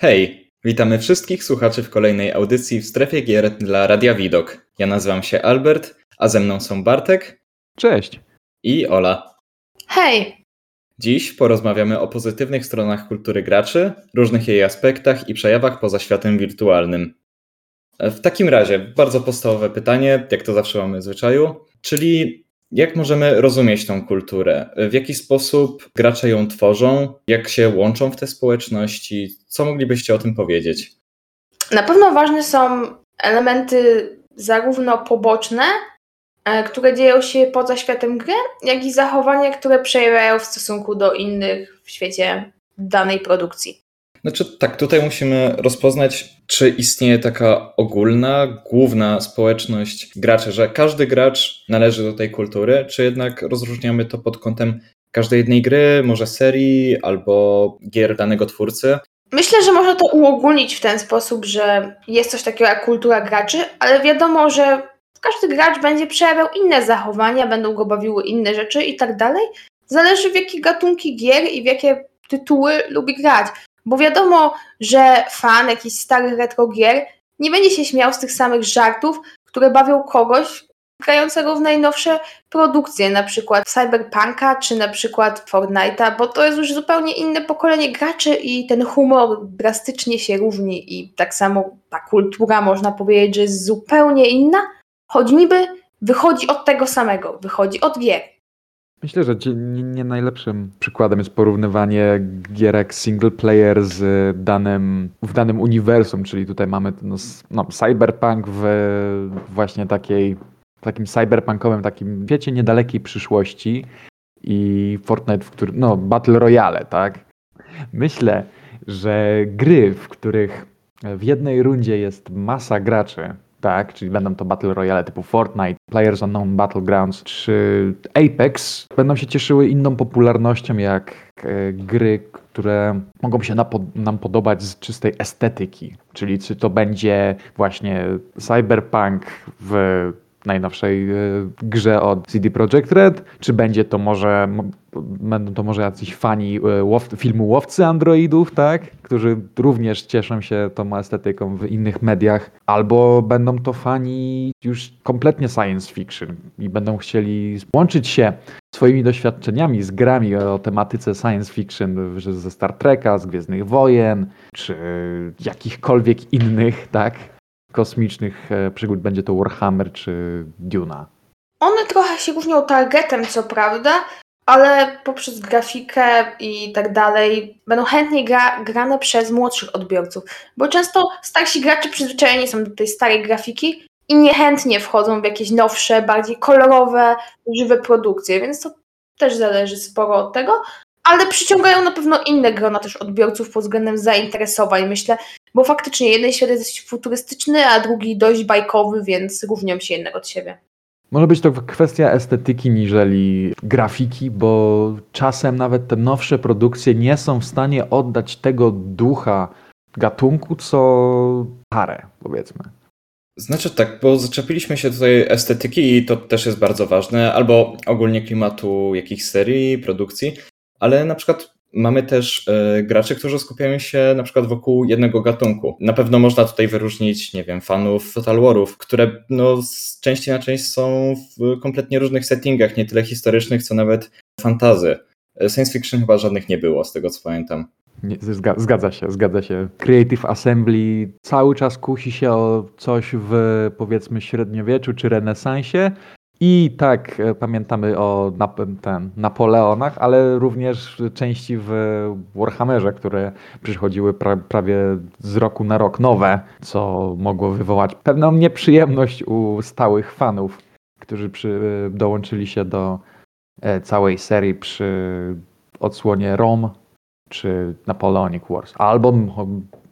Hej, witamy wszystkich słuchaczy w kolejnej audycji w strefie gier dla Radia Widok. Ja nazywam się Albert, a ze mną są Bartek. Cześć. I Ola. Hej. Dziś porozmawiamy o pozytywnych stronach kultury graczy, różnych jej aspektach i przejawach poza światem wirtualnym. W takim razie, bardzo podstawowe pytanie, jak to zawsze mamy w zwyczaju, czyli jak możemy rozumieć tą kulturę? W jaki sposób gracze ją tworzą? Jak się łączą w te społeczności? Co moglibyście o tym powiedzieć? Na pewno ważne są elementy zarówno poboczne, e, które dzieją się poza światem gry, jak i zachowania, które przejawiają w stosunku do innych w świecie danej produkcji. Znaczy, tak, tutaj musimy rozpoznać, czy istnieje taka ogólna, główna społeczność graczy, że każdy gracz należy do tej kultury, czy jednak rozróżniamy to pod kątem każdej jednej gry, może serii albo gier danego twórcy? Myślę, że można to uogólnić w ten sposób, że jest coś takiego jak kultura graczy, ale wiadomo, że każdy gracz będzie przejawiał inne zachowania, będą go bawiły inne rzeczy i tak dalej. Zależy w jakie gatunki gier i w jakie tytuły lubi grać. Bo wiadomo, że fan jakichś starych retro gier nie będzie się śmiał z tych samych żartów, które bawią kogoś grającego w najnowsze produkcje, na przykład Cyberpunka czy na przykład Fortnite'a, bo to jest już zupełnie inne pokolenie graczy i ten humor drastycznie się różni i tak samo ta kultura można powiedzieć, że jest zupełnie inna, choć niby wychodzi od tego samego, wychodzi od gier. Myślę, że nie, najlepszym przykładem jest porównywanie gierek single player z danym, w danym uniwersum, czyli tutaj mamy no, no, cyberpunk w właśnie takiej, takim cyberpunkowym takim wiecie niedalekiej przyszłości i Fortnite, w którym, no Battle Royale, tak? Myślę, że gry, w których w jednej rundzie jest masa graczy, tak, czyli będą to Battle Royale typu Fortnite, Players Unknown Battlegrounds czy Apex, będą się cieszyły inną popularnością jak e, gry, które mogą się nam podobać z czystej estetyki. Czyli czy to będzie właśnie cyberpunk w najnowszej e, grze od CD Projekt Red, czy będzie to może będą to może jacyś fani e, łow, filmu Łowcy Androidów, tak? Którzy również cieszą się tą estetyką w innych mediach, albo będą to fani już kompletnie science fiction i będą chcieli łączyć się swoimi doświadczeniami z grami o tematyce science fiction ze Star Treka, z Gwiezdnych Wojen, czy jakichkolwiek innych, tak? Kosmicznych e, przygód, będzie to Warhammer czy Duna. One trochę się różnią targetem, co prawda, ale poprzez grafikę i tak dalej będą chętniej gra, grane przez młodszych odbiorców, bo często starsi gracze przyzwyczajeni są do tej starej grafiki i niechętnie wchodzą w jakieś nowsze, bardziej kolorowe, żywe produkcje, więc to też zależy sporo od tego, ale przyciągają na pewno inne grona też odbiorców pod względem zainteresowań, myślę, bo faktycznie jeden świat jest dość futurystyczny, a drugi dość bajkowy, więc różnią się jednak od siebie. Może być to kwestia estetyki niżeli grafiki, bo czasem nawet te nowsze produkcje nie są w stanie oddać tego ducha gatunku, co parę, powiedzmy. Znaczy tak, bo zaczepiliśmy się tutaj estetyki i to też jest bardzo ważne, albo ogólnie klimatu jakichś serii, produkcji, ale na przykład Mamy też y, graczy, którzy skupiają się na przykład wokół jednego gatunku. Na pewno można tutaj wyróżnić, nie wiem, fanów Total Warów, które no, z części na część są w kompletnie różnych settingach, nie tyle historycznych, co nawet fantazy. Science fiction chyba żadnych nie było, z tego co pamiętam. Nie, zgadza się, zgadza się. Creative Assembly cały czas kusi się o coś w powiedzmy średniowieczu czy renesansie, i tak e, pamiętamy o ten, Napoleonach, ale również części w Warhammerze, które przychodziły pra, prawie z roku na rok nowe, co mogło wywołać pewną nieprzyjemność u stałych fanów, którzy przy, dołączyli się do e, całej serii przy odsłonie Rome czy Napoleonic Wars, albo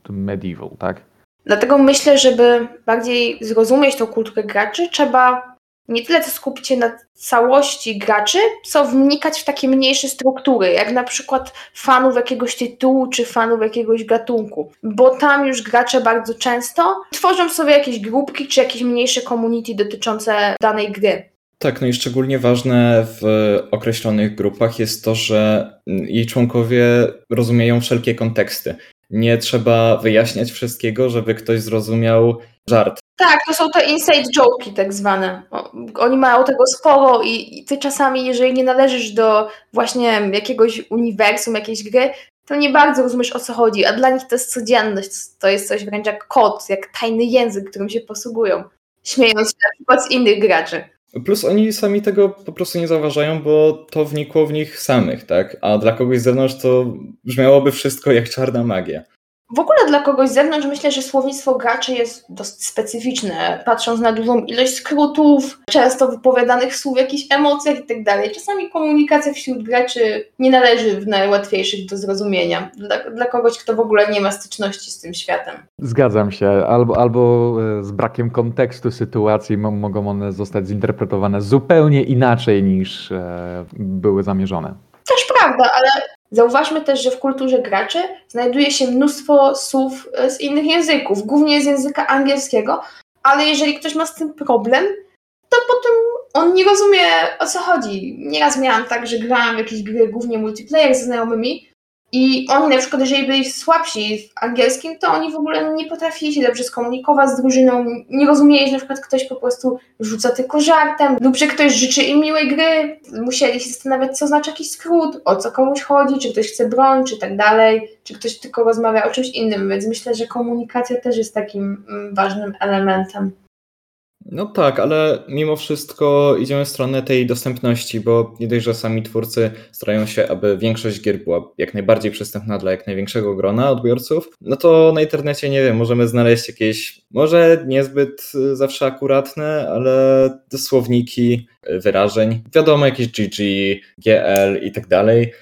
Medieval, tak? Dlatego myślę, żeby bardziej zrozumieć tą kulturę graczy, trzeba nie tyle co skupić się na całości graczy, co wnikać w takie mniejsze struktury, jak na przykład fanów jakiegoś tytułu czy fanów jakiegoś gatunku, bo tam już gracze bardzo często tworzą sobie jakieś grupki czy jakieś mniejsze community dotyczące danej gry. Tak, no i szczególnie ważne w określonych grupach jest to, że jej członkowie rozumieją wszelkie konteksty. nie trzeba wyjaśniać wszystkiego, żeby ktoś zrozumiał żart. Tak, to są te inside joke'i tak zwane. Oni mają tego sporo i, i ty czasami, jeżeli nie należysz do właśnie jakiegoś uniwersum, jakiejś gry, to nie bardzo rozumiesz o co chodzi, a dla nich to jest codzienność, to jest coś wręcz jak kod, jak tajny język, którym się posługują, śmiejąc się na przykład z innych graczy. Plus oni sami tego po prostu nie zauważają, bo to wnikło w nich samych, tak? A dla kogoś z zewnątrz to brzmiałoby wszystko jak czarna magia. W ogóle dla kogoś z zewnątrz myślę, że słownictwo graczy jest dosyć specyficzne, patrząc na dużą ilość skrótów, często wypowiadanych słów, jakichś emocjach itd. Tak Czasami komunikacja wśród graczy nie należy w najłatwiejszych do zrozumienia. Dla, dla kogoś, kto w ogóle nie ma styczności z tym światem. Zgadzam się. Albo, albo e, z brakiem kontekstu sytuacji mogą one zostać zinterpretowane zupełnie inaczej niż e, były zamierzone. Też prawda, ale Zauważmy też, że w kulturze graczy znajduje się mnóstwo słów e, z innych języków, głównie z języka angielskiego, ale jeżeli ktoś ma z tym problem, to potem on nie rozumie o co chodzi. Nieraz miałam tak, że grałam w jakieś gry głównie multiplayer ze znajomymi i oni na przykład, jeżeli byli słabsi w angielskim, to oni w ogóle nie potrafili się dobrze skomunikować z drużyną, nie rozumieli, że na przykład ktoś po prostu rzuca tylko żartem, lub że ktoś życzy im miłej gry, musieli się zastanawiać, co znaczy jakiś skrót, o co komuś chodzi, czy ktoś chce broń, czy tak dalej, czy ktoś tylko rozmawia o czymś innym, więc myślę, że komunikacja też jest takim mm, ważnym elementem. No tak, ale mimo wszystko idziemy w stronę tej dostępności, bo nie dość, że sami twórcy starają się, aby większość gier była jak najbardziej przystępna dla jak największego grona odbiorców, no to na internecie, nie wiem, możemy znaleźć jakieś, może niezbyt zawsze akuratne, ale słowniki wyrażeń, wiadomo, jakieś GG, GL i tak dalej.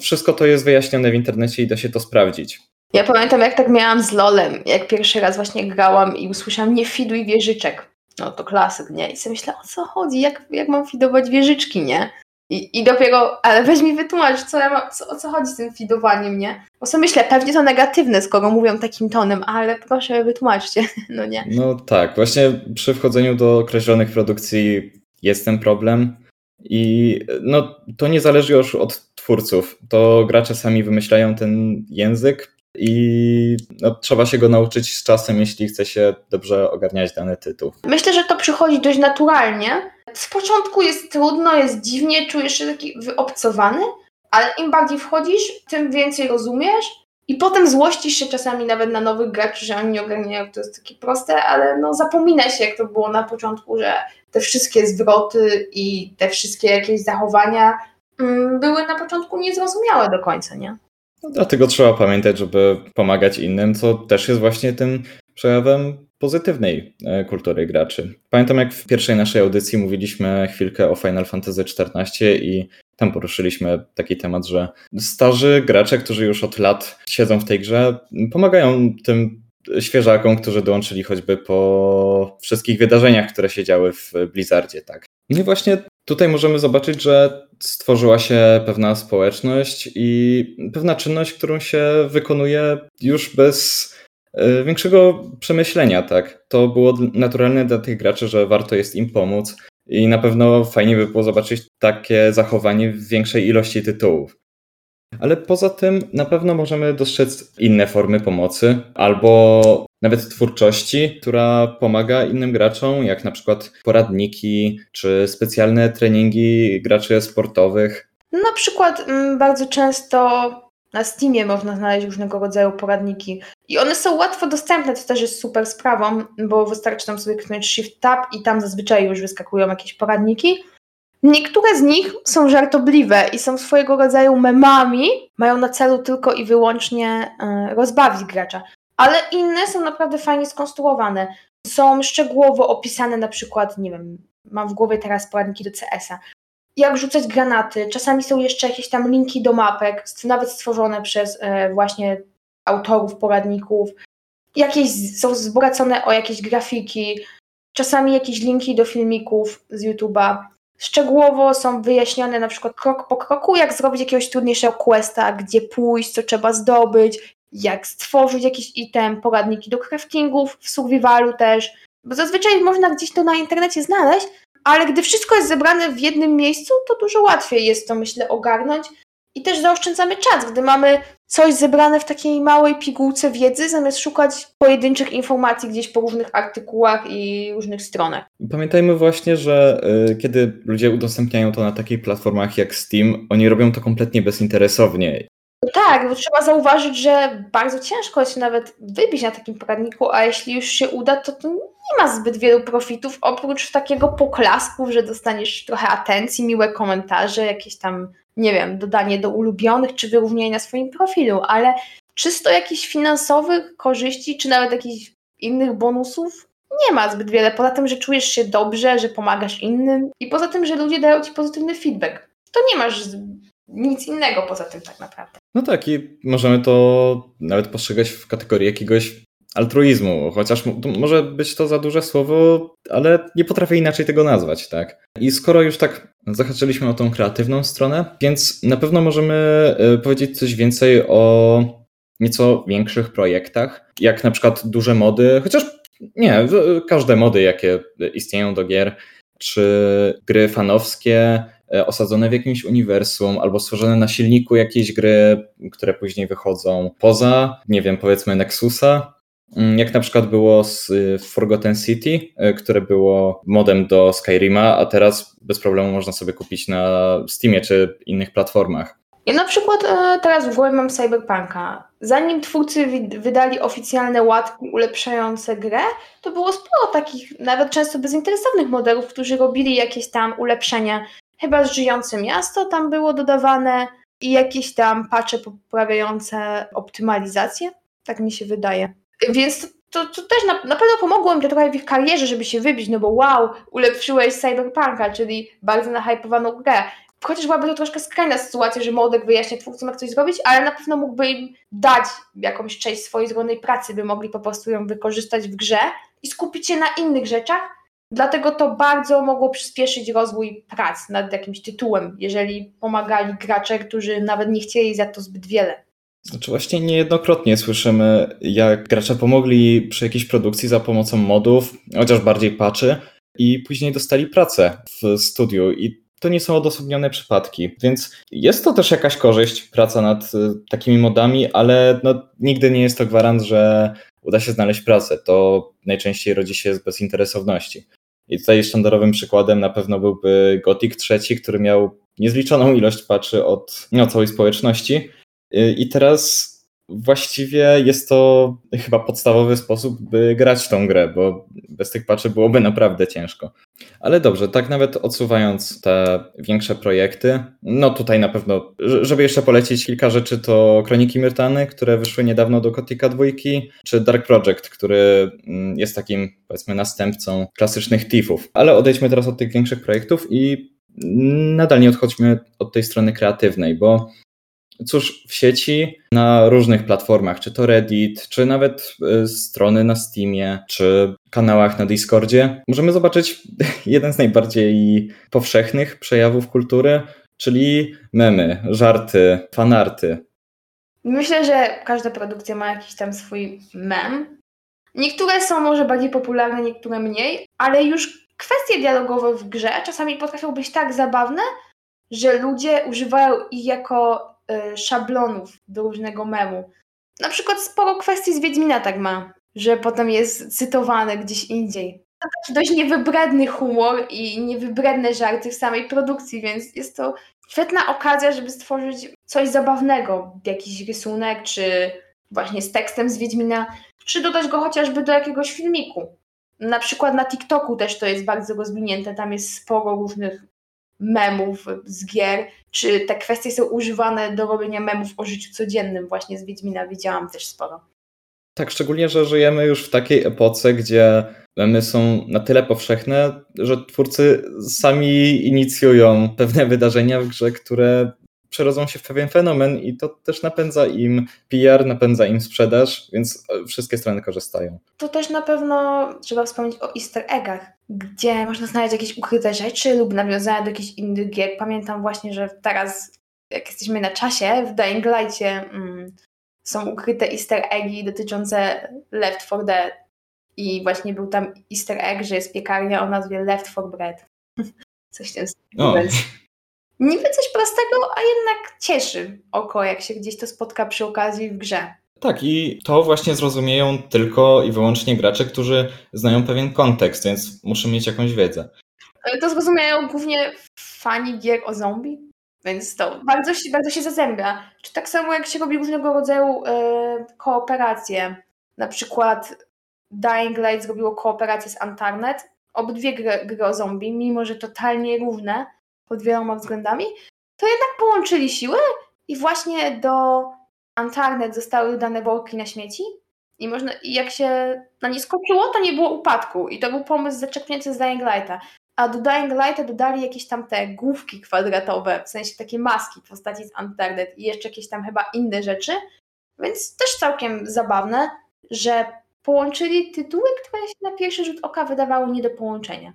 Wszystko to jest wyjaśnione w internecie i da się to sprawdzić. Ja pamiętam, jak tak miałam z LOLem, jak pierwszy raz właśnie grałam i usłyszałam nie fiduj wieżyczek no to klasyk, nie? I sobie myślę, o co chodzi, jak, jak mam fidować wieżyczki, nie? I, I dopiero, ale weź mi wytłumacz, co ja mam, co, o co chodzi z tym fidowaniem, nie? Bo sobie myślę, pewnie to negatywne, skoro mówią takim tonem, ale proszę wytłumaczcie, no nie? No tak, właśnie przy wchodzeniu do określonych produkcji jest ten problem i no to nie zależy już od twórców, to gracze sami wymyślają ten język, i no, trzeba się go nauczyć z czasem, jeśli chce się dobrze ogarniać dany tytuł. Myślę, że to przychodzi dość naturalnie. Z początku jest trudno, jest dziwnie, czujesz się taki wyobcowany, ale im bardziej wchodzisz, tym więcej rozumiesz i potem złościsz się czasami nawet na nowych graczy, że oni nie ogarniają, to jest takie proste, ale no zapomina się, jak to było na początku, że te wszystkie zwroty i te wszystkie jakieś zachowania mm, były na początku niezrozumiałe do końca, nie? No, dlatego trzeba pamiętać, żeby pomagać innym, co też jest właśnie tym przejawem pozytywnej e, kultury graczy. Pamiętam, jak w pierwszej naszej audycji mówiliśmy chwilkę o Final Fantasy XIV i tam poruszyliśmy taki temat, że starzy gracze, którzy już od lat siedzą w tej grze, pomagają tym świeżakom, którzy dołączyli choćby po wszystkich wydarzeniach, które się działy w Blizzardzie, tak. No i właśnie tutaj możemy zobaczyć, że stworzyła się pewna społeczność i pewna czynność, którą się wykonuje już bez e, większego przemyślenia, tak. To było naturalne dla tych graczy, że warto jest im pomóc i na pewno fajnie by było zobaczyć takie zachowanie w większej ilości tytułów. Ale poza tym na pewno możemy dostrzec inne formy pomocy albo nawet twórczości, która pomaga innym graczom, jak na przykład poradniki czy specjalne treningi graczy sportowych. Na przykład mm, bardzo często na Steamie można znaleźć różnego rodzaju poradniki i one są łatwo dostępne, to też jest super sprawą, bo wystarczy tam sobie kliknąć Shift Tab i tam zazwyczaj już wyskakują jakieś poradniki. Niektóre z nich są żartobliwe i są swojego rodzaju memami, mają na celu tylko i wyłącznie e, rozbawić gracza, ale inne są naprawdę fajnie skonstruowane. Są szczegółowo opisane na przykład, nie wiem, mam w głowie teraz poradniki do CS-a, jak rzucać granaty, czasami są jeszcze jakieś tam linki do mapek, nawet stworzone przez e, właśnie autorów poradników, jakieś są wzbogacone o jakieś grafiki, czasami jakieś linki do filmików z YouTube'a. Szczegółowo są wyjaśnione na przykład krok po kroku, jak zrobić jakiegoś trudniejszego questa, gdzie pójść, co trzeba zdobyć, jak stworzyć jakiś item, poradniki do craftingów, w survivalu też, bo zazwyczaj można gdzieś to na internecie znaleźć, ale gdy wszystko jest zebrane w jednym miejscu, to dużo łatwiej jest to, myślę, ogarnąć i też zaoszczędzamy czas, gdy mamy coś zebrane w takiej małej pigułce wiedzy, zamiast szukać pojedynczych informacji gdzieś po różnych artykułach i różnych stronach. Pamiętajmy właśnie, że y, kiedy ludzie udostępniają to na takich platformach jak Steam, oni robią to kompletnie bezinteresownie. No tak, bo trzeba zauważyć, że bardzo ciężko się nawet wybić na takim poradniku, a jeśli już się uda, to, to nie ma zbyt wielu profitów, oprócz takiego poklasku, że dostaniesz trochę atencji, miłe komentarze, jakieś tam nie wiem, dodanie do ulubionych czy wyrównanie na swoim profilu, ale czysto jakichś finansowych korzyści, czy nawet jakichś innych bonusów nie ma zbyt wiele. Poza tym, że czujesz się dobrze, że pomagasz innym i poza tym, że ludzie dają ci pozytywny feedback. To nie masz nic innego poza tym tak naprawdę. No tak i możemy to nawet postrzegać w kategorii jakiegoś altruizmu, chociaż może być to za duże słowo, ale nie potrafię inaczej tego nazwać, tak? I skoro już tak zahaczyliśmy o tą kreatywną stronę, więc na pewno możemy e, powiedzieć coś więcej o nieco większych projektach, jak na przykład duże mody, chociaż nie, każde mody, jakie istnieją do gier, czy gry fanowskie, osadzone w jakimś uniwersum, albo stworzone na silniku jakiejś gry, które później wychodzą poza, nie wiem, powiedzmy Nexusa, Mm, jak na przykład było z y, Forgotten City, y, które było modem do Skyrima, a teraz bez problemu można sobie kupić na Steamie czy innych platformach. Ja na przykład e, teraz w głowie mam Cyberpunka. Zanim twórcy wydali oficjalne łatki ulepszające grę, to było sporo takich, nawet często bezinteresownych modelów, którzy robili jakieś tam ulepszenia. Chyba Żyjące Miasto tam było dodawane i jakieś tam patche poprawiające optymalizację. Tak mi się wydaje. Więc to, to też na, na pewno pomogło im to trochę w ich karierze, żeby się wybić, no bo wow, ulepszyłeś Cyberpunka, czyli bardzo nahypowaną grę. Chociaż byłaby to troszkę skrajna sytuacja, że modek wyjaśnia twórcom, jak coś zrobić, ale na pewno mógłby im dać jakąś część swojej zrobionej pracy, by mogli po prostu ją wykorzystać w grze i skupić się na innych rzeczach. Dlatego to bardzo mogło przyspieszyć rozwój prac nad jakimś tytułem, jeżeli pomagali gracze, którzy nawet nie chcieli za to zbyt wiele. Znaczy właśnie niejednokrotnie słyszymy, jak gracze pomogli przy jakiejś produkcji za pomocą modów, chociaż bardziej patchy, i później dostali pracę w studiu i to nie są odosobnione przypadki, więc jest to też jakaś korzyść, praca nad y, takimi modami, ale no, nigdy nie jest to gwarant, że uda się znaleźć pracę. To najczęściej rodzi się z bezinteresowności. I tutaj sztandarowym przykładem na pewno byłby Gothic 3, który miał niezliczoną ilość patchy od no, całej społeczności, Y, I teraz właściwie jest to chyba podstawowy sposób, by grać tą grę, bo bez tych patchy byłoby naprawdę ciężko. Ale dobrze, tak nawet odsuwając te większe projekty, no tutaj na pewno, żeby jeszcze polecić kilka rzeczy, to Kroniki Myrtany, które wyszły niedawno do Kotika dwójki, czy Dark Project, który mm, jest takim, powiedzmy, następcą klasycznych Thiefów. Ale odejdźmy teraz od tych większych projektów i nadal nie odchodźmy od tej strony kreatywnej, bo Cóż, w sieci na różnych platformach, czy to Reddit, czy nawet e, strony na Steamie, czy kanałach na Discordzie, możemy zobaczyć jeden z najbardziej powszechnych przejawów kultury, czyli memy, żarty, fanarty. Myślę, że każda produkcja ma jakiś tam swój mem. Niektóre są może bardziej popularne, niektóre mniej, ale już kwestie dialogowe w grze czasami potrafią być tak zabawne, że ludzie używają ich jako Y, szablonów do różnego memu. Na przykład sporo kwestii z Wiedźmina tak ma, że potem jest cytowane gdzieś indziej. To też dość niewybredny humor i niewybredne żarty w samej produkcji, więc jest to świetna okazja, żeby stworzyć coś zabawnego, jakiś rysunek, czy właśnie z tekstem z Wiedźmina, czy dodać go chociażby do jakiegoś filmiku. Na przykład na TikToku też to jest bardzo rozwinięte, tam jest sporo różnych memów z gier, czy te kwestie są używane do robienia memów o życiu codziennym. Właśnie z Wiedźmina widziałam też sporo. Tak, szczególnie, że żyjemy już w takiej epoce, gdzie memy są na tyle powszechne, że twórcy sami inicjują pewne wydarzenia w grze, które przerodzą się w pewien fenomen i to też napędza im PR, napędza im sprzedaż, więc wszystkie strony korzystają. To też na pewno trzeba wspomnieć o easter eggach, gdzie można znaleźć jakieś ukryte rzeczy lub nawiązania do jakichś innych gier. Pamiętam właśnie, że teraz, jak jesteśmy na czasie, w Dying Light'cie mm, są ukryte easter eggi dotyczące Left 4 Dead. I właśnie był tam easter egg, że jest piekarnia o nazwie Left 4 Bread. Coś w tym stylu. Niby coś prostego, a jednak cieszy oko, jak się gdzieś to spotka przy okazji w grze. Tak, i to właśnie zrozumieją tylko i wyłącznie gracze, którzy znają pewien kontekst, więc muszą mieć jakąś wiedzę. To zrozumieją głównie fani gier o zombie, więc to bardzo, bardzo się zazębia. Czy tak samo jak się robi różnego rodzaju e, kooperacje. Na przykład Dying Light zrobiło kooperację z Antarnet. Obydwie gry, gry o zombie, mimo że totalnie równe pod wieloma względami, to jednak połączyli siły i właśnie do Antarnet zostały dodane worki na śmieci i można, jak się na nie skoczyło, to nie było upadku. I to był pomysł zaczerpnięty z Dying Lighta. A do Dying Lighta dodali jakieś tam te główki kwadratowe, w sensie takie maski w postaci z Antarnet i jeszcze jakieś tam chyba inne rzeczy. Więc też całkiem zabawne, że połączyli tytuły, które się na pierwszy rzut oka wydawały nie do połączenia.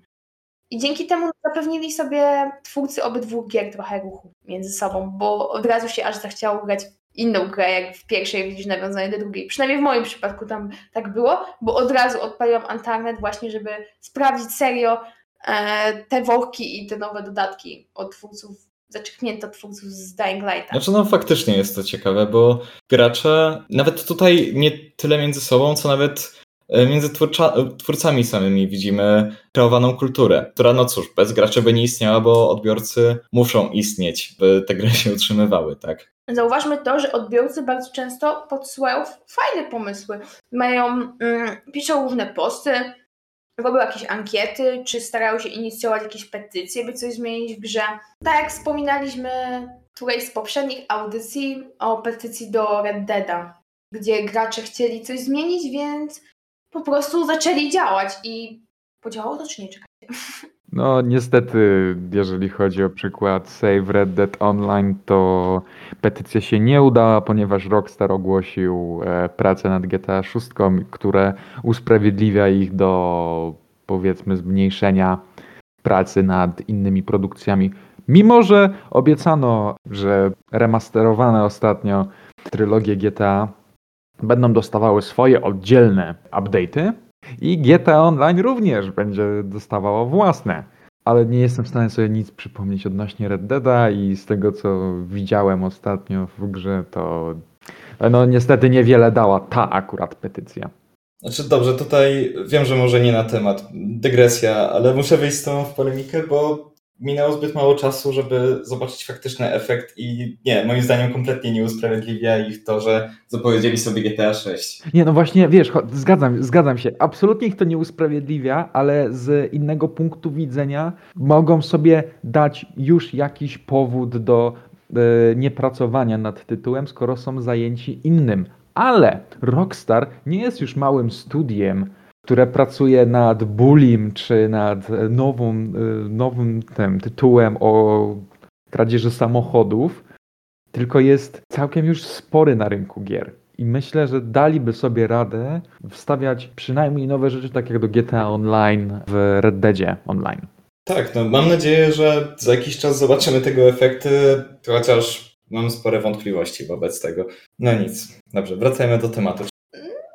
I dzięki temu zapewnili sobie twórcy obydwu gier trochę ruchu między sobą, bo od razu się aż zachciało grać inną grę, jak w pierwszej widzisz nawiązanie do drugiej. Przynajmniej w moim przypadku tam tak było, bo od razu odpaliłam Antarnet właśnie, żeby sprawdzić serio e, te worki i te nowe dodatki od twórców, zaczeknięto twórców z Dying Lighta. Znaczy no faktycznie jest to ciekawe, bo gracze nawet tutaj nie tyle między sobą, co nawet między twórcza, twórcami samymi widzimy kreowaną kulturę, która no cóż, bez graczy by nie istniała, bo odbiorcy muszą istnieć, by te gry się utrzymywały, tak? Zauważmy to, że odbiorcy bardzo często podsyłają fajne pomysły. Mają, mm, piszą różne posty, robią jakieś ankiety, czy starają się inicjować jakieś petycje, by coś zmienić w grze. Tak jak wspominaliśmy którejś z poprzednich audycji o petycji do Red Deada, gdzie gracze chcieli coś zmienić, więc po prostu zaczęli działać i podziałało to czy nie? Czekajcie. No niestety, jeżeli chodzi o przykład Save Red Dead Online, to petycja się nie udała, ponieważ Rockstar ogłosił e, pracę nad GTA 6, które usprawiedliwia ich do powiedzmy zmniejszenia pracy nad innymi produkcjami. Mimo, że obiecano, że remasterowane ostatnio trylogie GTA będą dostawały swoje oddzielne update'y, i GTA Online również będzie dostawało własne. Ale nie jestem w stanie sobie nic przypomnieć odnośnie Red Deada i z tego co widziałem ostatnio w grze, to no niestety niewiele dała ta akurat petycja. Znaczy dobrze, tutaj wiem, że może nie na temat, dygresja, ale muszę wejść z tobą w polemikę, bo minęło zbyt mało czasu, żeby zobaczyć faktyczny efekt i nie, moim zdaniem kompletnie nie usprawiedliwia ich to, że zapowiedzieli sobie GTA 6. Nie, no właśnie, wiesz, zgadzam, zgadzam się, absolutnie ich to nie usprawiedliwia, ale z innego punktu widzenia mogą sobie dać już jakiś powód do e, niepracowania nad tytułem, skoro są zajęci innym. Ale Rockstar nie jest już małym studiem, które pracuje nad Bullim, czy nad nową, y, nowym tym, tytułem o kradzieży samochodów, tylko jest całkiem już spory na rynku gier. I myślę, że daliby sobie radę wstawiać przynajmniej nowe rzeczy, tak jak do GTA Online w Red Deadzie Online. Tak, no mam nadzieję, że za jakiś czas zobaczymy tego efekty, chociaż mam spore wątpliwości wobec tego. No nic. Dobrze, wracajmy do tematu.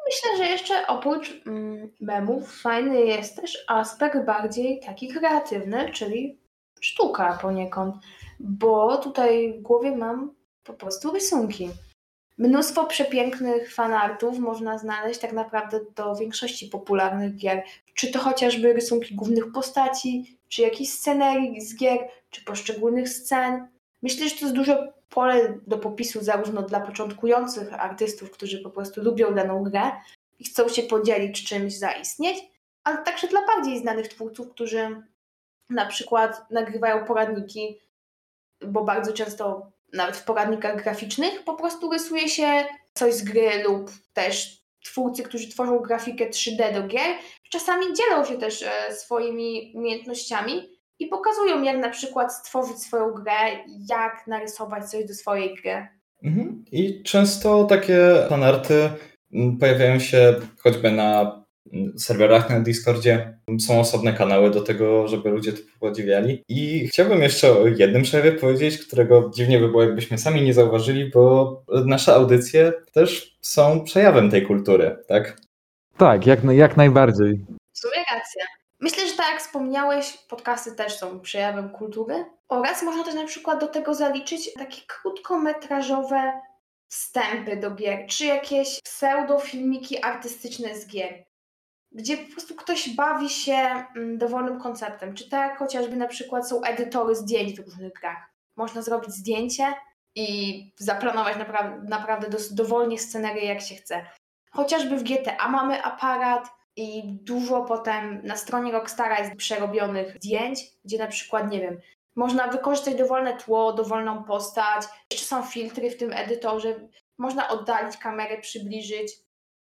Myślę, że jeszcze oprócz mm, memów fajny jest też aspekt bardziej taki kreatywny, czyli sztuka poniekąd, bo tutaj w głowie mam po prostu rysunki. Mnóstwo przepięknych fanartów można znaleźć tak naprawdę do większości popularnych gier. Czy to chociażby rysunki głównych postaci, czy jakichś scenerii z gier, czy poszczególnych scen. Myślę, że to jest dużo pole do popisu zarówno dla początkujących artystów, którzy po prostu lubią daną grę i chcą się podzielić czymś, zaistnieć, ale także dla bardziej znanych twórców, którzy na przykład nagrywają poradniki, bo bardzo często nawet w poradnikach graficznych po prostu rysuje się coś z gry lub też twórcy, którzy tworzą grafikę 3D do gier, czasami dzielą się też e, swoimi umiejętnościami i pokazują, jak na przykład stworzyć swoją grę, jak narysować coś do swojej gry. Mhm. I często takie fanarty pojawiają się choćby na mm, serwerach na Discordzie. Są osobne kanały do tego, żeby ludzie to podziwiali. I chciałbym jeszcze o jednym przejawie powiedzieć, którego dziwnie by było, jakbyśmy sami nie zauważyli, bo nasze audycje też są przejawem tej kultury, tak? Tak, jak, jak najbardziej. W sumie racja. Myślę, że tak jak wspomniałeś, podcasty też są przejawem kultury oraz można też na przykład do tego zaliczyć takie krótkometrażowe wstępy do gier, czy jakieś pseudofilmiki artystyczne z gier, gdzie po prostu ktoś bawi się mm, dowolnym konceptem, czy tak chociażby na przykład są edytory zdjęć w różnych grach. Można zrobić zdjęcie i zaplanować naprawdę, naprawdę dowolnie scenerię jak się chce. Chociażby w GTA mamy aparat, i dużo potem na stronie Rockstara jest przerobionych zdjęć, gdzie na przykład, nie wiem, można wykorzystać dowolne tło, dowolną postać, jeszcze są filtry w tym edytorze, można oddalić kamerę, przybliżyć.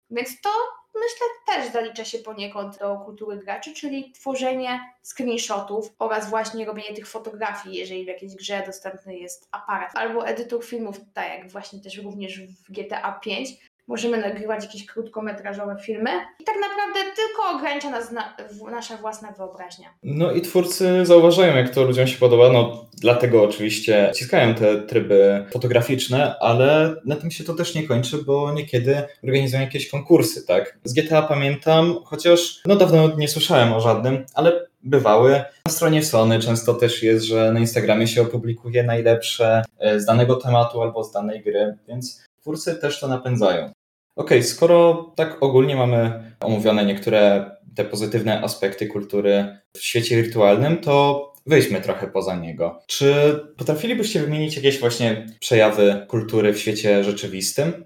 Więc to myślę też zalicza się poniekąd do kultury graczy, czyli tworzenie screenshotów oraz właśnie robienie tych fotografii, jeżeli w jakiejś grze dostępny jest aparat. Albo edytor filmów, tak jak właśnie też również w GTA 5, możemy nagrywać jakieś krótkometrażowe filmy i tak naprawdę tylko ogranicza nas na, nasza własna wyobraźnia. No i twórcy zauważają, jak to ludziom się podoba, no dlatego oczywiście ciskają te tryby fotograficzne, ale na tym się to też nie kończy, bo niekiedy organizują jakieś konkursy, tak? Z GTA pamiętam, chociaż no dawno nie słyszałem o żadnym, ale bywały. Na stronie Sony często też jest, że na Instagramie się opublikuje najlepsze e, z danego tematu albo z danej gry, więc twórcy też to napędzają. OK, skoro tak ogólnie mamy omówione niektóre te pozytywne aspekty kultury w świecie wirtualnym, to wejdźmy trochę poza niego. Czy potrafilibyście wymienić jakieś właśnie przejawy kultury w świecie rzeczywistym?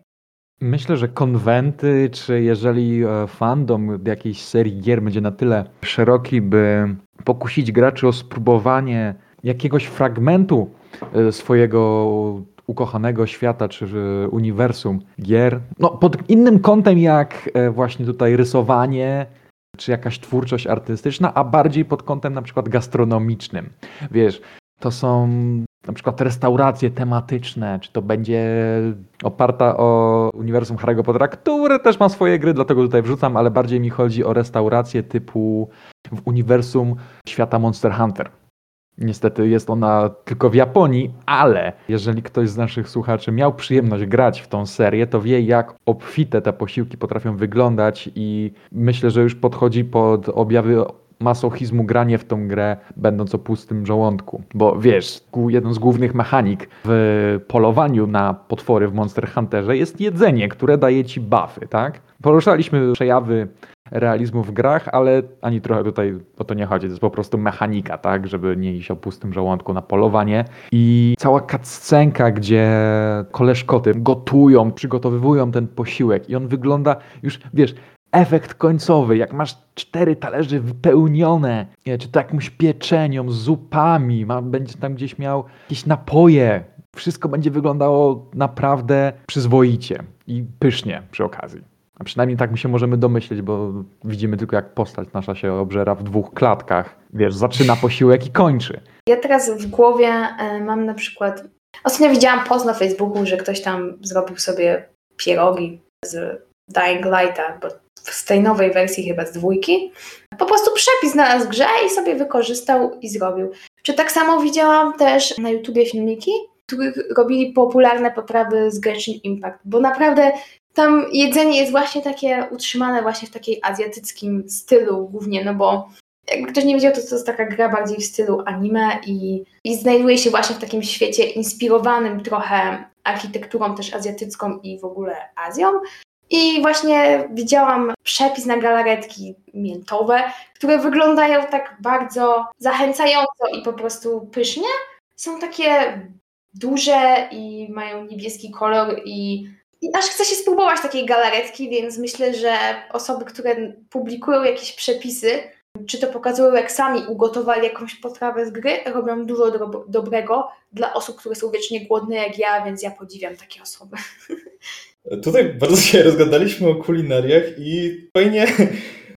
Myślę, że konwenty, czy jeżeli e, fandom jakiejś serii gier będzie na tyle szeroki, by pokusić graczy o spróbowanie jakiegoś fragmentu e, swojego ukochanego świata czy uniwersum gier. No, pod innym kątem jak e, właśnie tutaj rysowanie, czy jakaś twórczość artystyczna, a bardziej pod kątem na przykład gastronomicznym. Wiesz, to są na przykład restauracje tematyczne, czy to będzie oparta o uniwersum Harry'ego Pottera, który też ma swoje gry, dlatego tutaj wrzucam, ale bardziej mi chodzi o restauracje typu w uniwersum świata Monster Hunter. Niestety jest ona tylko w Japonii, ale jeżeli ktoś z naszych słuchaczy miał przyjemność grać w tą serię, to wie jak obfite te posiłki potrafią wyglądać i myślę, że już podchodzi pod objawy masochizmu granie w tą grę, będąc o pustym żołądku. Bo wiesz, jedną z głównych mechanik w polowaniu na potwory w Monster Hunterze jest jedzenie, które daje ci buffy, tak? Poruszaliśmy przejawy realizmu w grach, ale ani trochę tutaj o to nie chodzi. To jest po prostu mechanika, tak, żeby nie iść o pustym żołądku na polowanie. I cała cutscenka, gdzie koleżkoty gotują, przygotowywują ten posiłek i on wygląda już, wiesz, efekt końcowy, jak masz cztery talerze wypełnione, czy to jakąś pieczenią, zupami, ma, będzie tam gdzieś miał jakieś napoje, wszystko będzie wyglądało naprawdę przyzwoicie i pysznie przy okazji. A przynajmniej tak my się możemy domyśleć, bo widzimy tylko jak postać nasza się obżera w dwóch klatkach. Wiesz, zaczyna posiłek i kończy. Ja teraz w głowie e, mam na przykład... Ostatnio widziałam post na Facebooku, że ktoś tam zrobił sobie pierogi z Dying Lighta, bo z tej nowej wersji chyba z dwójki. Po prostu przepis znalazł w grze i sobie wykorzystał i zrobił. Czy tak samo widziałam też na YouTubie filmiki, których robili popularne potrawy z Genshin Impact, bo naprawdę tam jedzenie jest właśnie takie utrzymane właśnie w takiej azjatyckim stylu głównie, no bo jakby ktoś nie wiedział, to to jest taka gra bardziej w stylu anime i, i znajduje się właśnie w takim świecie inspirowanym trochę architekturą też azjatycką i w ogóle Azją. I właśnie widziałam przepis na galaretki miętowe, które wyglądają tak bardzo zachęcająco i po prostu pysznie. Są takie duże i mają niebieski kolor i i aż chce się spróbować takiej galaretki, więc myślę, że osoby, które publikują jakieś przepisy, czy to pokazują, jak sami ugotowali jakąś potrawę z gry, robią dużo do dobrego dla osób, które są wiecznie głodne jak ja, więc ja podziwiam takie osoby. Tutaj bardzo się rozgadaliśmy o kulinariach i fajnie,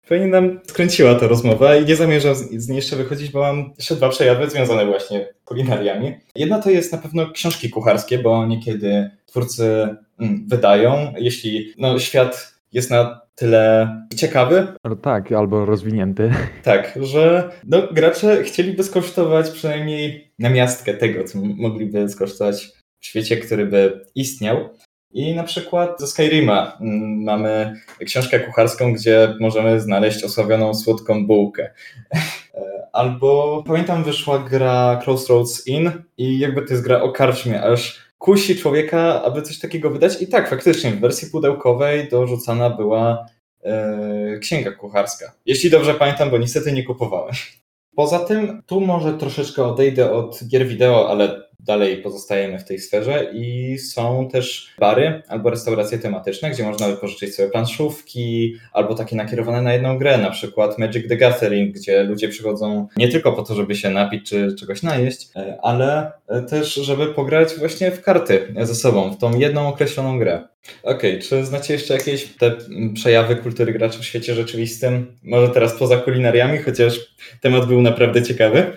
fajnie nam skręciła ta rozmowa i nie zamierzam z niej jeszcze wychodzić, bo mam jeszcze dwa przejawy związane właśnie z kulinariami. Jedna to jest na pewno książki kucharskie, bo niekiedy twórcy wydają, jeśli no, świat jest na tyle ciekawy. Tak, albo rozwinięty. Tak, że no, gracze chcieliby skosztować przynajmniej na miastkę tego, co mogliby skosztować w świecie, który by istniał. I na przykład ze Skyrima mm, mamy książkę kucharską, gdzie możemy znaleźć osławioną słodką bułkę. Albo pamiętam wyszła gra Crossroads Inn i jakby to jest gra o karczmie, aż kusi człowieka, aby coś takiego wydać. I tak, faktycznie w wersji pudełkowej dorzucana była e, księga kucharska. Jeśli dobrze pamiętam, bo niestety nie kupowałem. Poza tym, tu może troszeczkę odejdę od gier wideo, ale dalej pozostajemy w tej sferze i są też bary albo restauracje tematyczne, gdzie można wypożyczyć sobie planszówki albo takie nakierowane na jedną grę, na przykład Magic the Gathering, gdzie ludzie przychodzą nie tylko po to, żeby się napić czy czegoś najeść, e, ale też, żeby pograć właśnie w karty ze sobą, w tą jedną określoną grę. Okej, okay, czy znacie jeszcze jakieś te przejawy kultury graczy w świecie rzeczywistym? Może teraz poza kulinariami, chociaż temat był naprawdę ciekawy.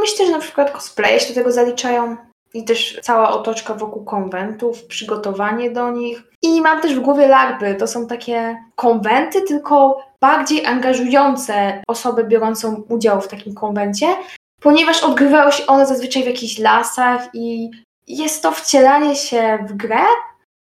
Myślę, że na przykład cosplaye się do tego zaliczają i też cała otoczka wokół konwentów, przygotowanie do nich. I mam też w głowie larpy. To są takie konwenty, tylko bardziej angażujące osobę biorącą udział w takim konwencie, ponieważ odgrywały się one zazwyczaj w jakichś lasach i jest to wcielanie się w grę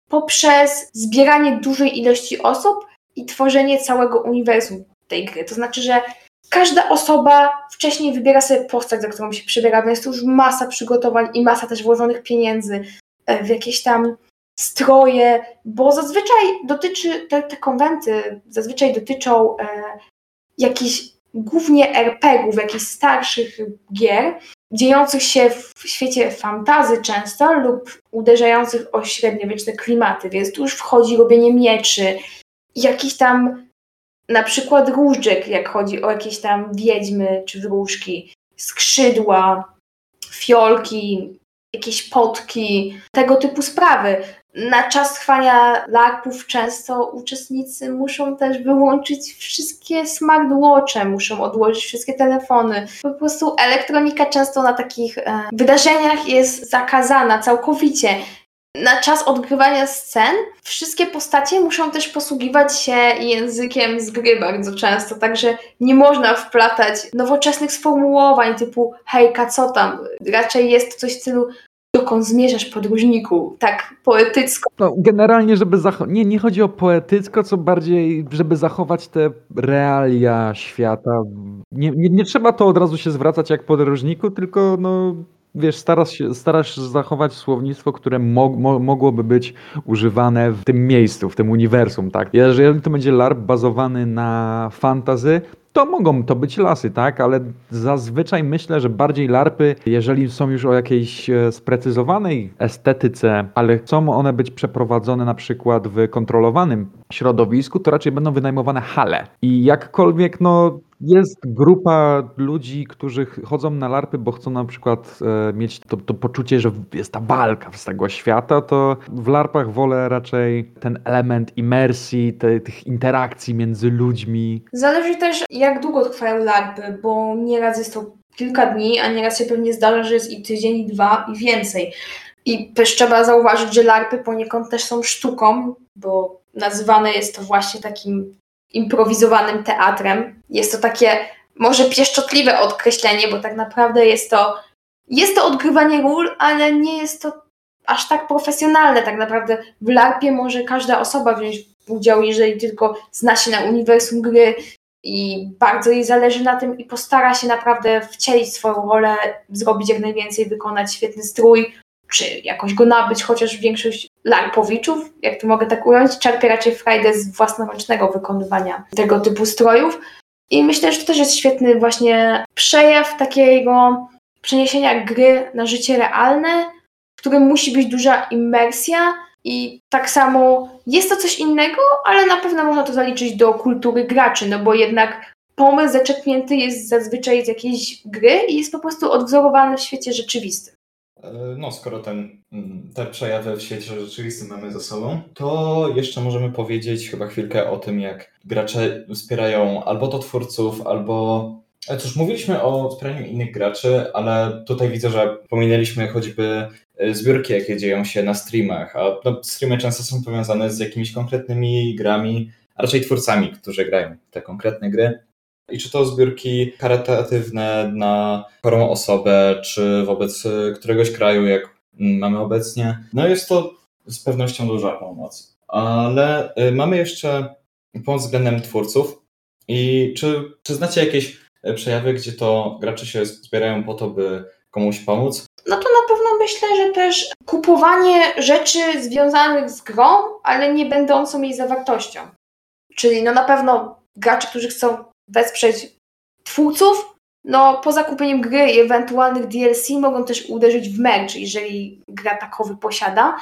poprzez zbieranie dużej ilości osób i tworzenie całego uniwersum tej gry. To znaczy, że każda osoba wcześniej wybiera sobie postać, za którą się przybiera, więc to już masa przygotowań i masa też włożonych pieniędzy e, w jakieś tam stroje, bo zazwyczaj dotyczy, te, te konwenty zazwyczaj dotyczą e, jakichś głównie RPGów, jakichś starszych gier, dziejących się w świecie fantazy często lub uderzających o średniowieczne klimaty, więc tu już wchodzi robienie mieczy, jakiś tam na przykład różdżek, jak chodzi o jakieś tam wiedźmy czy wróżki, skrzydła, fiolki, jakieś potki, tego typu sprawy. Na czas trwania larpów często uczestnicy muszą też wyłączyć wszystkie smartwatche, muszą odłożyć wszystkie telefony. Po prostu elektronika często na takich e, wydarzeniach jest zakazana całkowicie na czas odgrywania scen wszystkie postacie muszą też posługiwać się językiem z gry bardzo często, także nie można wplatać nowoczesnych sformułowań typu hejka, co tam? Raczej jest coś w stylu dokąd zmierzasz podróżniku, tak poetycko. No, generalnie, żeby zachować, nie, nie chodzi o poetycko, co bardziej, żeby zachować te realia świata. Nie, nie, nie trzeba to od razu się zwracać jak podróżniku, tylko no, wiesz, starasz się, starasz zachować słownictwo, które mo, mo, mogłoby być używane w tym miejscu, w tym uniwersum, tak? Jeżeli to będzie LARP bazowany na fantazy, to mogą to być lasy, tak? Ale zazwyczaj myślę, że bardziej larpy, jeżeli są już o jakiejś e, sprecyzowanej estetyce, ale chcą one być przeprowadzone na przykład w kontrolowanym środowisku, to raczej będą wynajmowane hale. I jakkolwiek, no, jest grupa ludzi, którzy chodzą na larpy, bo chcą na przykład e, mieć to, to, poczucie, że jest ta walka z tego świata, to w larpach wolę raczej ten element imersji, te, tych interakcji między ludźmi. Zależy też, jak długo trwają larpy, bo nieraz jest to kilka dni, a nieraz się pewnie zdarza, że jest i tydzień, i dwa, i więcej. I też trzeba zauważyć, że larpy poniekąd też są sztuką, bo nazywane jest to właśnie takim improwizowanym teatrem. Jest to takie może pieszczotliwe określenie, bo tak naprawdę jest to, jest to odgrywanie ról, ale nie jest to aż tak profesjonalne. Tak naprawdę w LARPie może każda osoba wziąć udział, jeżeli tylko zna się na uniwersum gry i bardzo jej zależy na tym i postara się naprawdę wcielić swoją rolę, zrobić jak najwięcej, wykonać świetny strój, czy jakoś go nabyć, chociaż większość larpowiczów, jak to mogę tak ująć, czerpie raczej frajdę z własnoręcznego wykonywania tego typu strojów. I myślę, że to też jest świetny właśnie przejaw takiego przeniesienia gry na życie realne, w którym musi być duża imersja i tak samo jest to coś innego, ale na pewno można to zaliczyć do kultury graczy, no bo jednak pomysł zaczerpnięty jest zazwyczaj z jakiejś gry i jest po prostu odwzorowany w świecie rzeczywistym. E, no, skoro ten, mm, te przejawy w świecie rzeczywistym mamy za sobą, to jeszcze możemy powiedzieć chyba chwilkę o tym, jak gracze wspierają albo to twórców, albo. E, cóż, mówiliśmy o wspieraniu innych graczy, ale tutaj widzę, że pominęliśmy choćby e, zbiórki, jakie dzieją się na streamach, a no, streamy często są powiązane z jakimiś konkretnymi grami, a raczej twórcami, którzy grają te konkretne gry. I czy to zbiórki charytatywne na chorą osobę, czy wobec któregoś kraju, jak mamy obecnie. No jest to z pewnością duża pomoc. Ale y, mamy jeszcze pomoc względem twórców. I czy, czy znacie jakieś y, przejawy, gdzie to gracze się zbierają po to, by komuś pomóc? No to na pewno myślę, że też kupowanie rzeczy związanych z grą, ale nie będącą jej zawartością. Czyli no na pewno gracze, którzy chcą wesprzeć twórców, no po zakupieniem gry i ewentualnych DLC mogą też uderzyć w merch, jeżeli gra takowy posiada.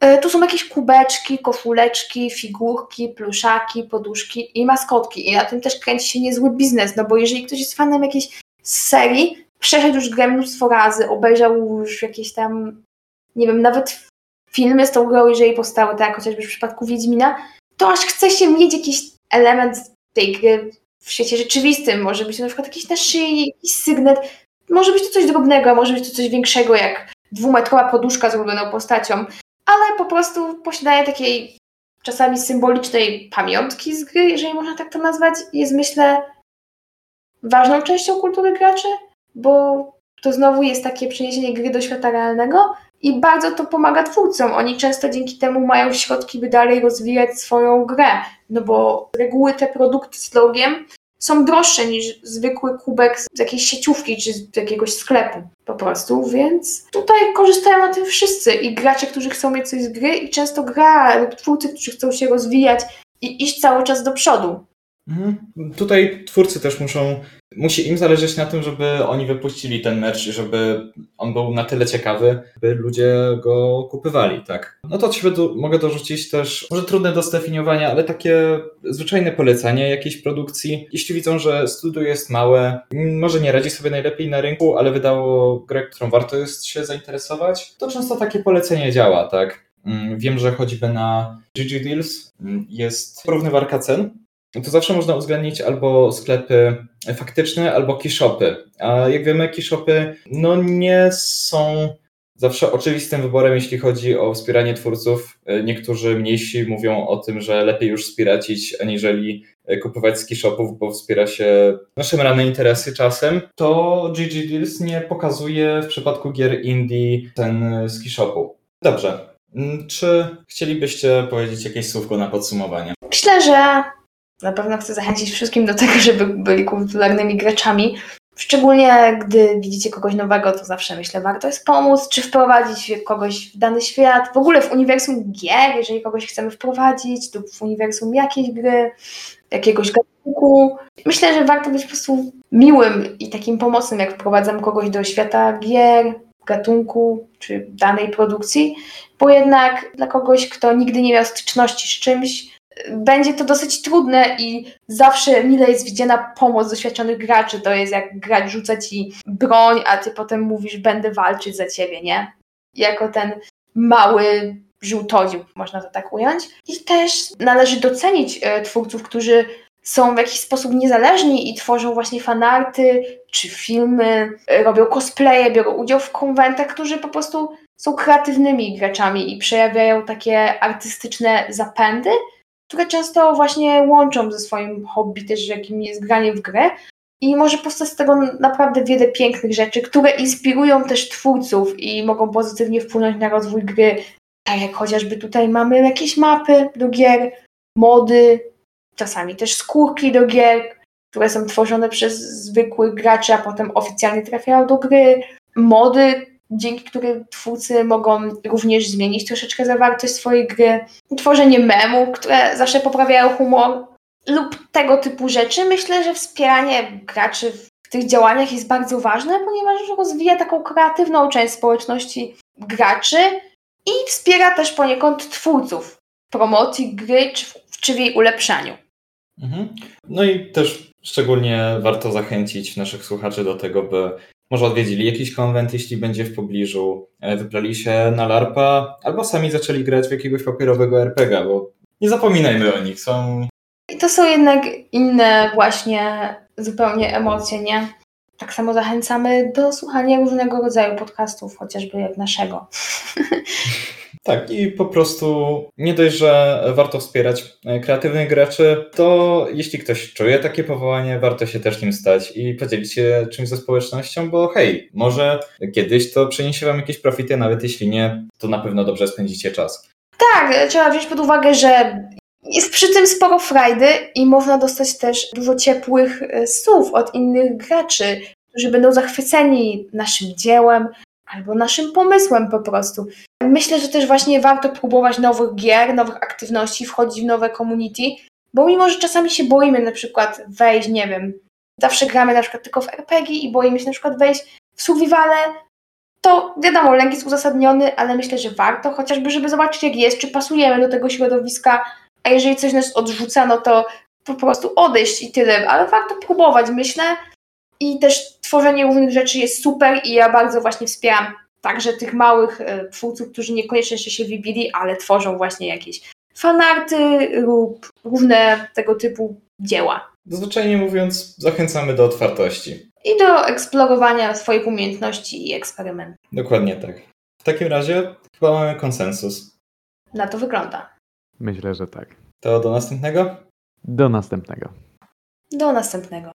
E, tu są jakieś kubeczki, koszuleczki, figurki, pluszaki, poduszki i maskotki. I na tym też kręci się niezły biznes, no bo jeżeli ktoś jest fanem jakiejś serii, przeszedł już grę mnóstwo razy, obejrzał już jakieś tam, nie wiem, nawet filmy z tą grą, jeżeli powstały, tak jak chociażby w przypadku Wiedźmina, to aż chce się mieć jakiś element tej gry w świecie rzeczywistym. Może być to na przykład jakiś naszyjnik, jakiś sygnet, może być to coś drobnego, może być to coś większego, jak dwumetrowa poduszka z ulubioną postacią, ale po prostu posiadanie takiej czasami symbolicznej pamiątki z gry, jeżeli można tak to nazwać, jest myślę ważną częścią kultury graczy, bo to znowu jest takie przeniesienie gry do świata realnego i bardzo to pomaga twórcom. Oni często dzięki temu mają środki, by dalej rozwijać swoją grę, no bo z reguły te produkty z logiem są droższe niż zwykły kubek z jakiejś sieciówki czy z jakiegoś sklepu po prostu, więc tutaj korzystają na tym wszyscy i gracze, którzy chcą mieć coś z gry i często gra lub twórcy, którzy chcą się rozwijać i iść cały czas do przodu. Mhm. Tutaj twórcy też muszą, musi im zależeć na tym, żeby oni wypuścili ten merch, żeby on był na tyle ciekawy, by ludzie go kupywali, tak. No to od siebie do, mogę dorzucić też, może trudne do zdefiniowania, ale takie zwyczajne polecanie jakiejś produkcji. Jeśli widzą, że studio jest małe, może nie radzi sobie najlepiej na rynku, ale wydało grę, którą warto jest się zainteresować, to często takie polecenie działa, tak. Mm, wiem, że choćby na GG Deals mm, jest porównywarka cen, to zawsze można uwzględnić albo sklepy faktyczne, albo keyshopy. A jak wiemy, keyshopy no nie są zawsze oczywistym wyborem, jeśli chodzi o wspieranie twórców. Niektórzy mniejsi mówią o tym, że lepiej już wspierać aniżeli kupować z keyshopów, bo wspiera się nasze rane interesy czasem. To GG Deals nie pokazuje w przypadku gier indie ten z keyshopu. Dobrze. Czy chcielibyście powiedzieć jakieś słówko na podsumowanie? Myślę, że na pewno chcę zachęcić wszystkim do tego, żeby byli popularnymi graczami. Szczególnie gdy widzicie kogoś nowego, to zawsze myślę, warto jest pomóc, czy wprowadzić kogoś w dany świat, w ogóle w uniwersum gier, jeżeli kogoś chcemy wprowadzić, lub w uniwersum jakiejś gry, jakiegoś gatunku. Myślę, że warto być po prostu miłym i takim pomocnym, jak wprowadzam kogoś do świata gier, gatunku czy danej produkcji, bo jednak dla kogoś, kto nigdy nie miał styczności z czymś, będzie to dosyć trudne i zawsze mile jest widziana pomoc doświadczonych graczy. To jest jak gracz rzuca ci broń, a ty potem mówisz, będę walczyć za ciebie, nie? Jako ten mały żółtodziób, można to tak ująć. I też należy docenić e, twórców, którzy są w jakiś sposób niezależni i tworzą właśnie fanarty czy filmy, e, robią cosplaye, biorą udział w konwentach, którzy po prostu są kreatywnymi graczami i przejawiają takie artystyczne zapędy, które często właśnie łączą ze swoim hobby też, jakim jest granie w grę. I może powstać z tego naprawdę wiele pięknych rzeczy, które inspirują też twórców i mogą pozytywnie wpłynąć na rozwój gry. Tak jak chociażby tutaj mamy jakieś mapy do gier, mody, czasami też skórki do gier, które są tworzone przez zwykłych graczy, a potem oficjalnie trafiają do gry, mody, dzięki którym twórcy mogą również zmienić troszeczkę zawartość swojej gry, tworzenie memów, które zawsze poprawiają humor lub tego typu rzeczy. Myślę, że wspieranie graczy w tych działaniach jest bardzo ważne, ponieważ rozwija taką kreatywną część społeczności graczy i wspiera też poniekąd twórców w promocji gry czy w, czy w jej ulepszaniu. Mhm. No i też szczególnie warto zachęcić naszych słuchaczy do tego, by może odwiedzili jakiś konwent, jeśli będzie w pobliżu, e, wybrali się na LARPa, albo sami zaczęli grać w jakiegoś papierowego RPG, bo nie zapominajmy o nich, są... I to są jednak inne właśnie zupełnie emocje, nie? Tak samo zachęcamy do słuchania różnego rodzaju podcastów, chociażby jak naszego. Tak, i po prostu nie dość, że warto wspierać e, kreatywnych graczy, to jeśli ktoś czuje takie powołanie, warto się też nim stać i podzielić się czymś ze społecznością, bo hej, może kiedyś to przyniesie Wam jakieś profity, nawet jeśli nie, to na pewno dobrze spędzicie czas. Tak, trzeba wziąć pod uwagę, że jest przy tym sporo frajdy i można dostać też dużo ciepłych e, słów od innych graczy, którzy będą zachwyceni naszym dziełem albo naszym pomysłem po prostu. Myślę, że też właśnie warto próbować nowych gier, nowych aktywności, wchodzić w nowe community, bo mimo, że czasami się boimy na przykład wejść, nie wiem, zawsze gramy na przykład tylko w RPG i boimy się na przykład wejść w survivale, to wiadomo, lęk jest uzasadniony, ale myślę, że warto, chociażby, żeby zobaczyć jak jest, czy pasujemy do tego środowiska, a jeżeli coś nas odrzuca, no to po prostu odejść i tyle, ale warto próbować, myślę. I też tworzenie różnych rzeczy jest super i ja bardzo właśnie wspieram także tych małych e, twórców, którzy niekoniecznie jeszcze się wybili, ale tworzą właśnie jakieś fanarty lub różne tego typu dzieła. Zwyczajnie mówiąc, zachęcamy do otwartości. I do eksplorowania swoich umiejętności i eksperymentów. Dokładnie tak. W takim razie chyba mamy konsensus. Na to wygląda. Myślę, że tak. To do następnego? Do następnego. Do następnego.